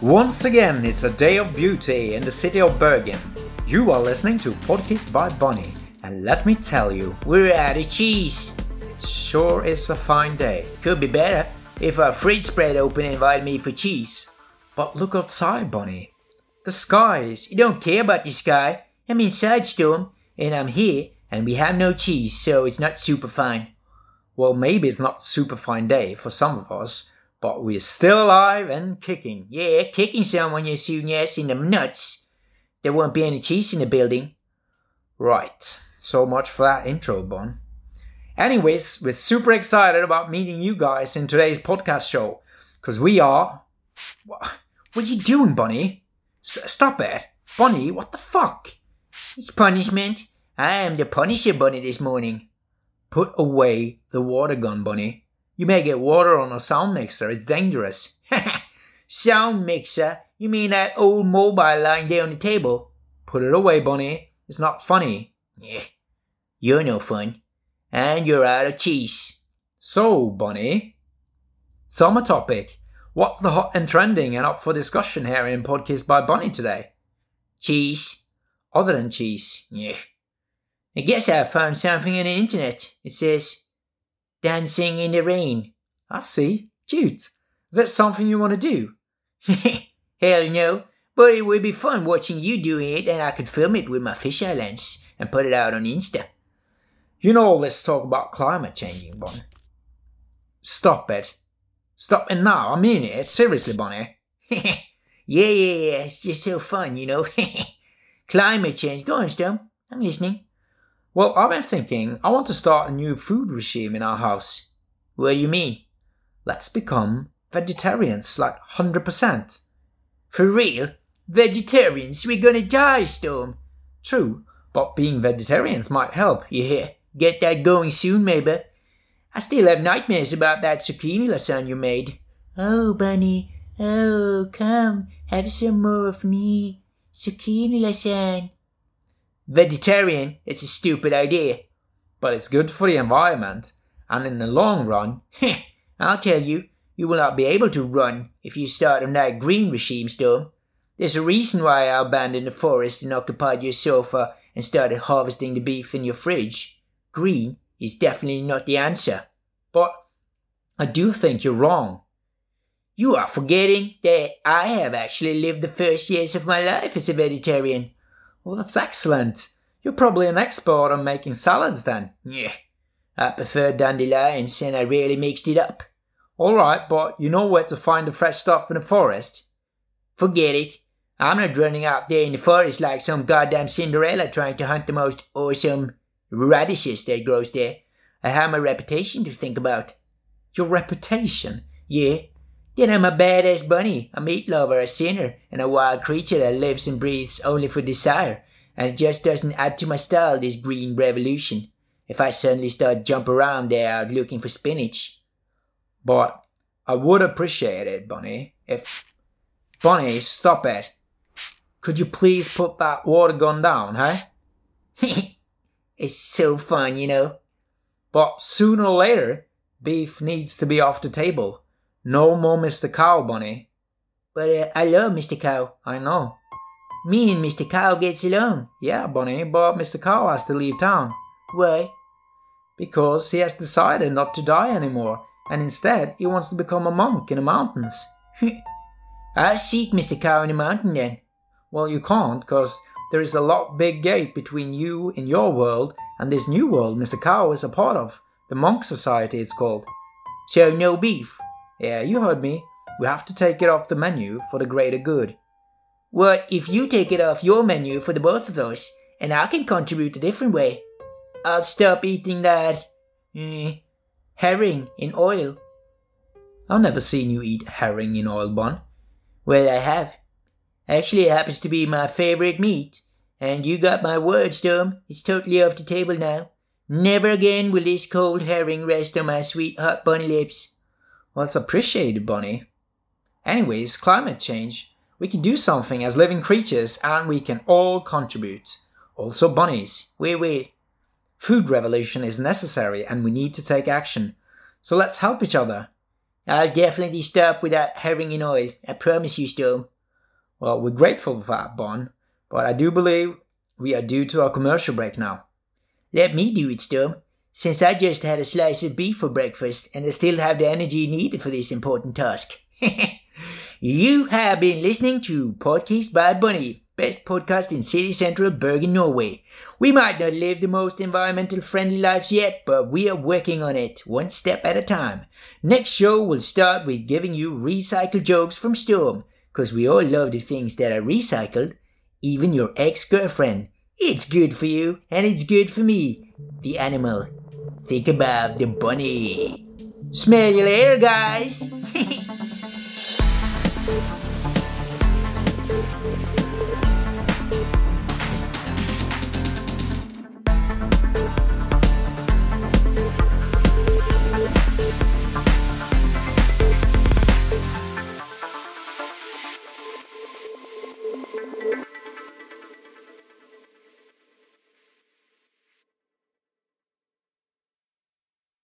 Once again, it's a day of beauty in the city of Bergen. You are listening to Podcast by Bunny, and let me tell you, We're out of cheese. it sure is a fine day. Could be better if a fridge spread open and invited me for cheese. But look outside, Bunny. The skies. You don't care about the sky. I'm inside Storm, and I'm here, and we have no cheese, so it's not super fine. Well, maybe it's not super fine day for some of us, but we're still alive and kicking. Yeah, kicking someone you soon yes in the nuts. There won't be any cheese in the building. Right. So much for that intro, Bon. Anyways, we're super excited about meeting you guys in today's podcast show. Because we are. What, what are you doing, Bunny? S- stop it. Bunny, what the fuck? It's punishment. I am the Punisher Bunny this morning. Put away the water gun, Bunny. You may get water on a sound mixer. It's dangerous. Sound mixer? You mean that old mobile lying there on the table? Put it away, Bunny. It's not funny. Yeah, you're no fun. And you're out of cheese. So, Bunny, summer topic. What's the hot and trending and up for discussion here in Podcast by Bunny today? Cheese? Other than cheese. Yeah. I guess I found something on the internet. It says, Dancing in the rain. I see. Cute. That's something you want to do. Hell no. But it would be fun watching you doing it and I could film it with my fisheye lens and put it out on Insta. You know all this talk about climate changing, Bonnie. Stop it. Stop it now. I mean it. Seriously, Bonnie. yeah, yeah, yeah. It's just so fun, you know. climate change. Go on, Storm. I'm listening. Well, I've been thinking I want to start a new food regime in our house. What do you mean? Let's become vegetarians, like 100%. For real? Vegetarians? We're gonna die, Storm. True, but being vegetarians might help. you hear? get that going soon, maybe. I still have nightmares about that zucchini lasagna you made. Oh, Bunny. Oh, come, have some more of me. Zucchini lasagna. Vegetarian? It's a stupid idea. But it's good for the environment, and in the long run, I'll tell you, you will not be able to run if you start on that green regime, Storm. There's a reason why I abandoned the forest and occupied your sofa and started harvesting the beef in your fridge. Green is definitely not the answer. But I do think you're wrong. You are forgetting that I have actually lived the first years of my life as a vegetarian. Well, that's excellent. You're probably an expert on making salads then. Yeah, I prefer dandelions and I really mixed it up. All right, but you know where to find the fresh stuff in the forest. Forget it. I'm not running out there in the forest like some goddamn Cinderella trying to hunt the most awesome radishes that grows there. I have my reputation to think about. Your reputation? Yeah. Then I'm a badass bunny, a meat lover, a sinner, and a wild creature that lives and breathes only for desire. And it just doesn't add to my style, this green revolution. If I suddenly start jump around there looking for spinach. But I would appreciate it, Bunny, if... Bunny, stop it. Could you please put that water gun down, huh? it's so fun, you know. But sooner or later, beef needs to be off the table. No more Mr. Cow, Bunny. But uh, I love Mr. Cow. I know. Me and Mr. Cow gets along. Yeah, Bunny, but Mr. Cow has to leave town. Why? Because he has decided not to die anymore, and instead he wants to become a monk in the mountains. I'll seek Mr. Cow in the mountain then. Well, you can't, because there is a lot big gap between you in your world and this new world Mr. Cow is a part of. The Monk Society, it's called. So, no beef? Yeah, you heard me. We have to take it off the menu for the greater good. What if you take it off your menu for the both of us, and I can contribute a different way? I'll stop eating that mm, herring in oil. I've never seen you eat herring in oil, Bun. Well, I have. Actually, it happens to be my favorite meat. And you got my word, Storm. It's totally off the table now. Never again will this cold herring rest on my sweet hot bunny lips. Well, it's appreciated, Bunny. Anyways, climate change. We can do something as living creatures and we can all contribute. Also bunnies. Wait, wait. food revolution is necessary and we need to take action. So let's help each other. I'll definitely stop with that herring in oil. I promise you, Storm. Well, we're grateful for that, Bon, but I do believe we are due to our commercial break now. Let me do it, Storm, since I just had a slice of beef for breakfast and I still have the energy needed for this important task. you have been listening to Podcast by Bunny, best podcast in city central Bergen, Norway. We might not live the most environmental friendly lives yet, but we are working on it, one step at a time. Next show will start with giving you recycled jokes from Storm, because we all love the things that are recycled, even your ex girlfriend. It's good for you, and it's good for me, the animal. Think about the bunny. Smell you later, guys.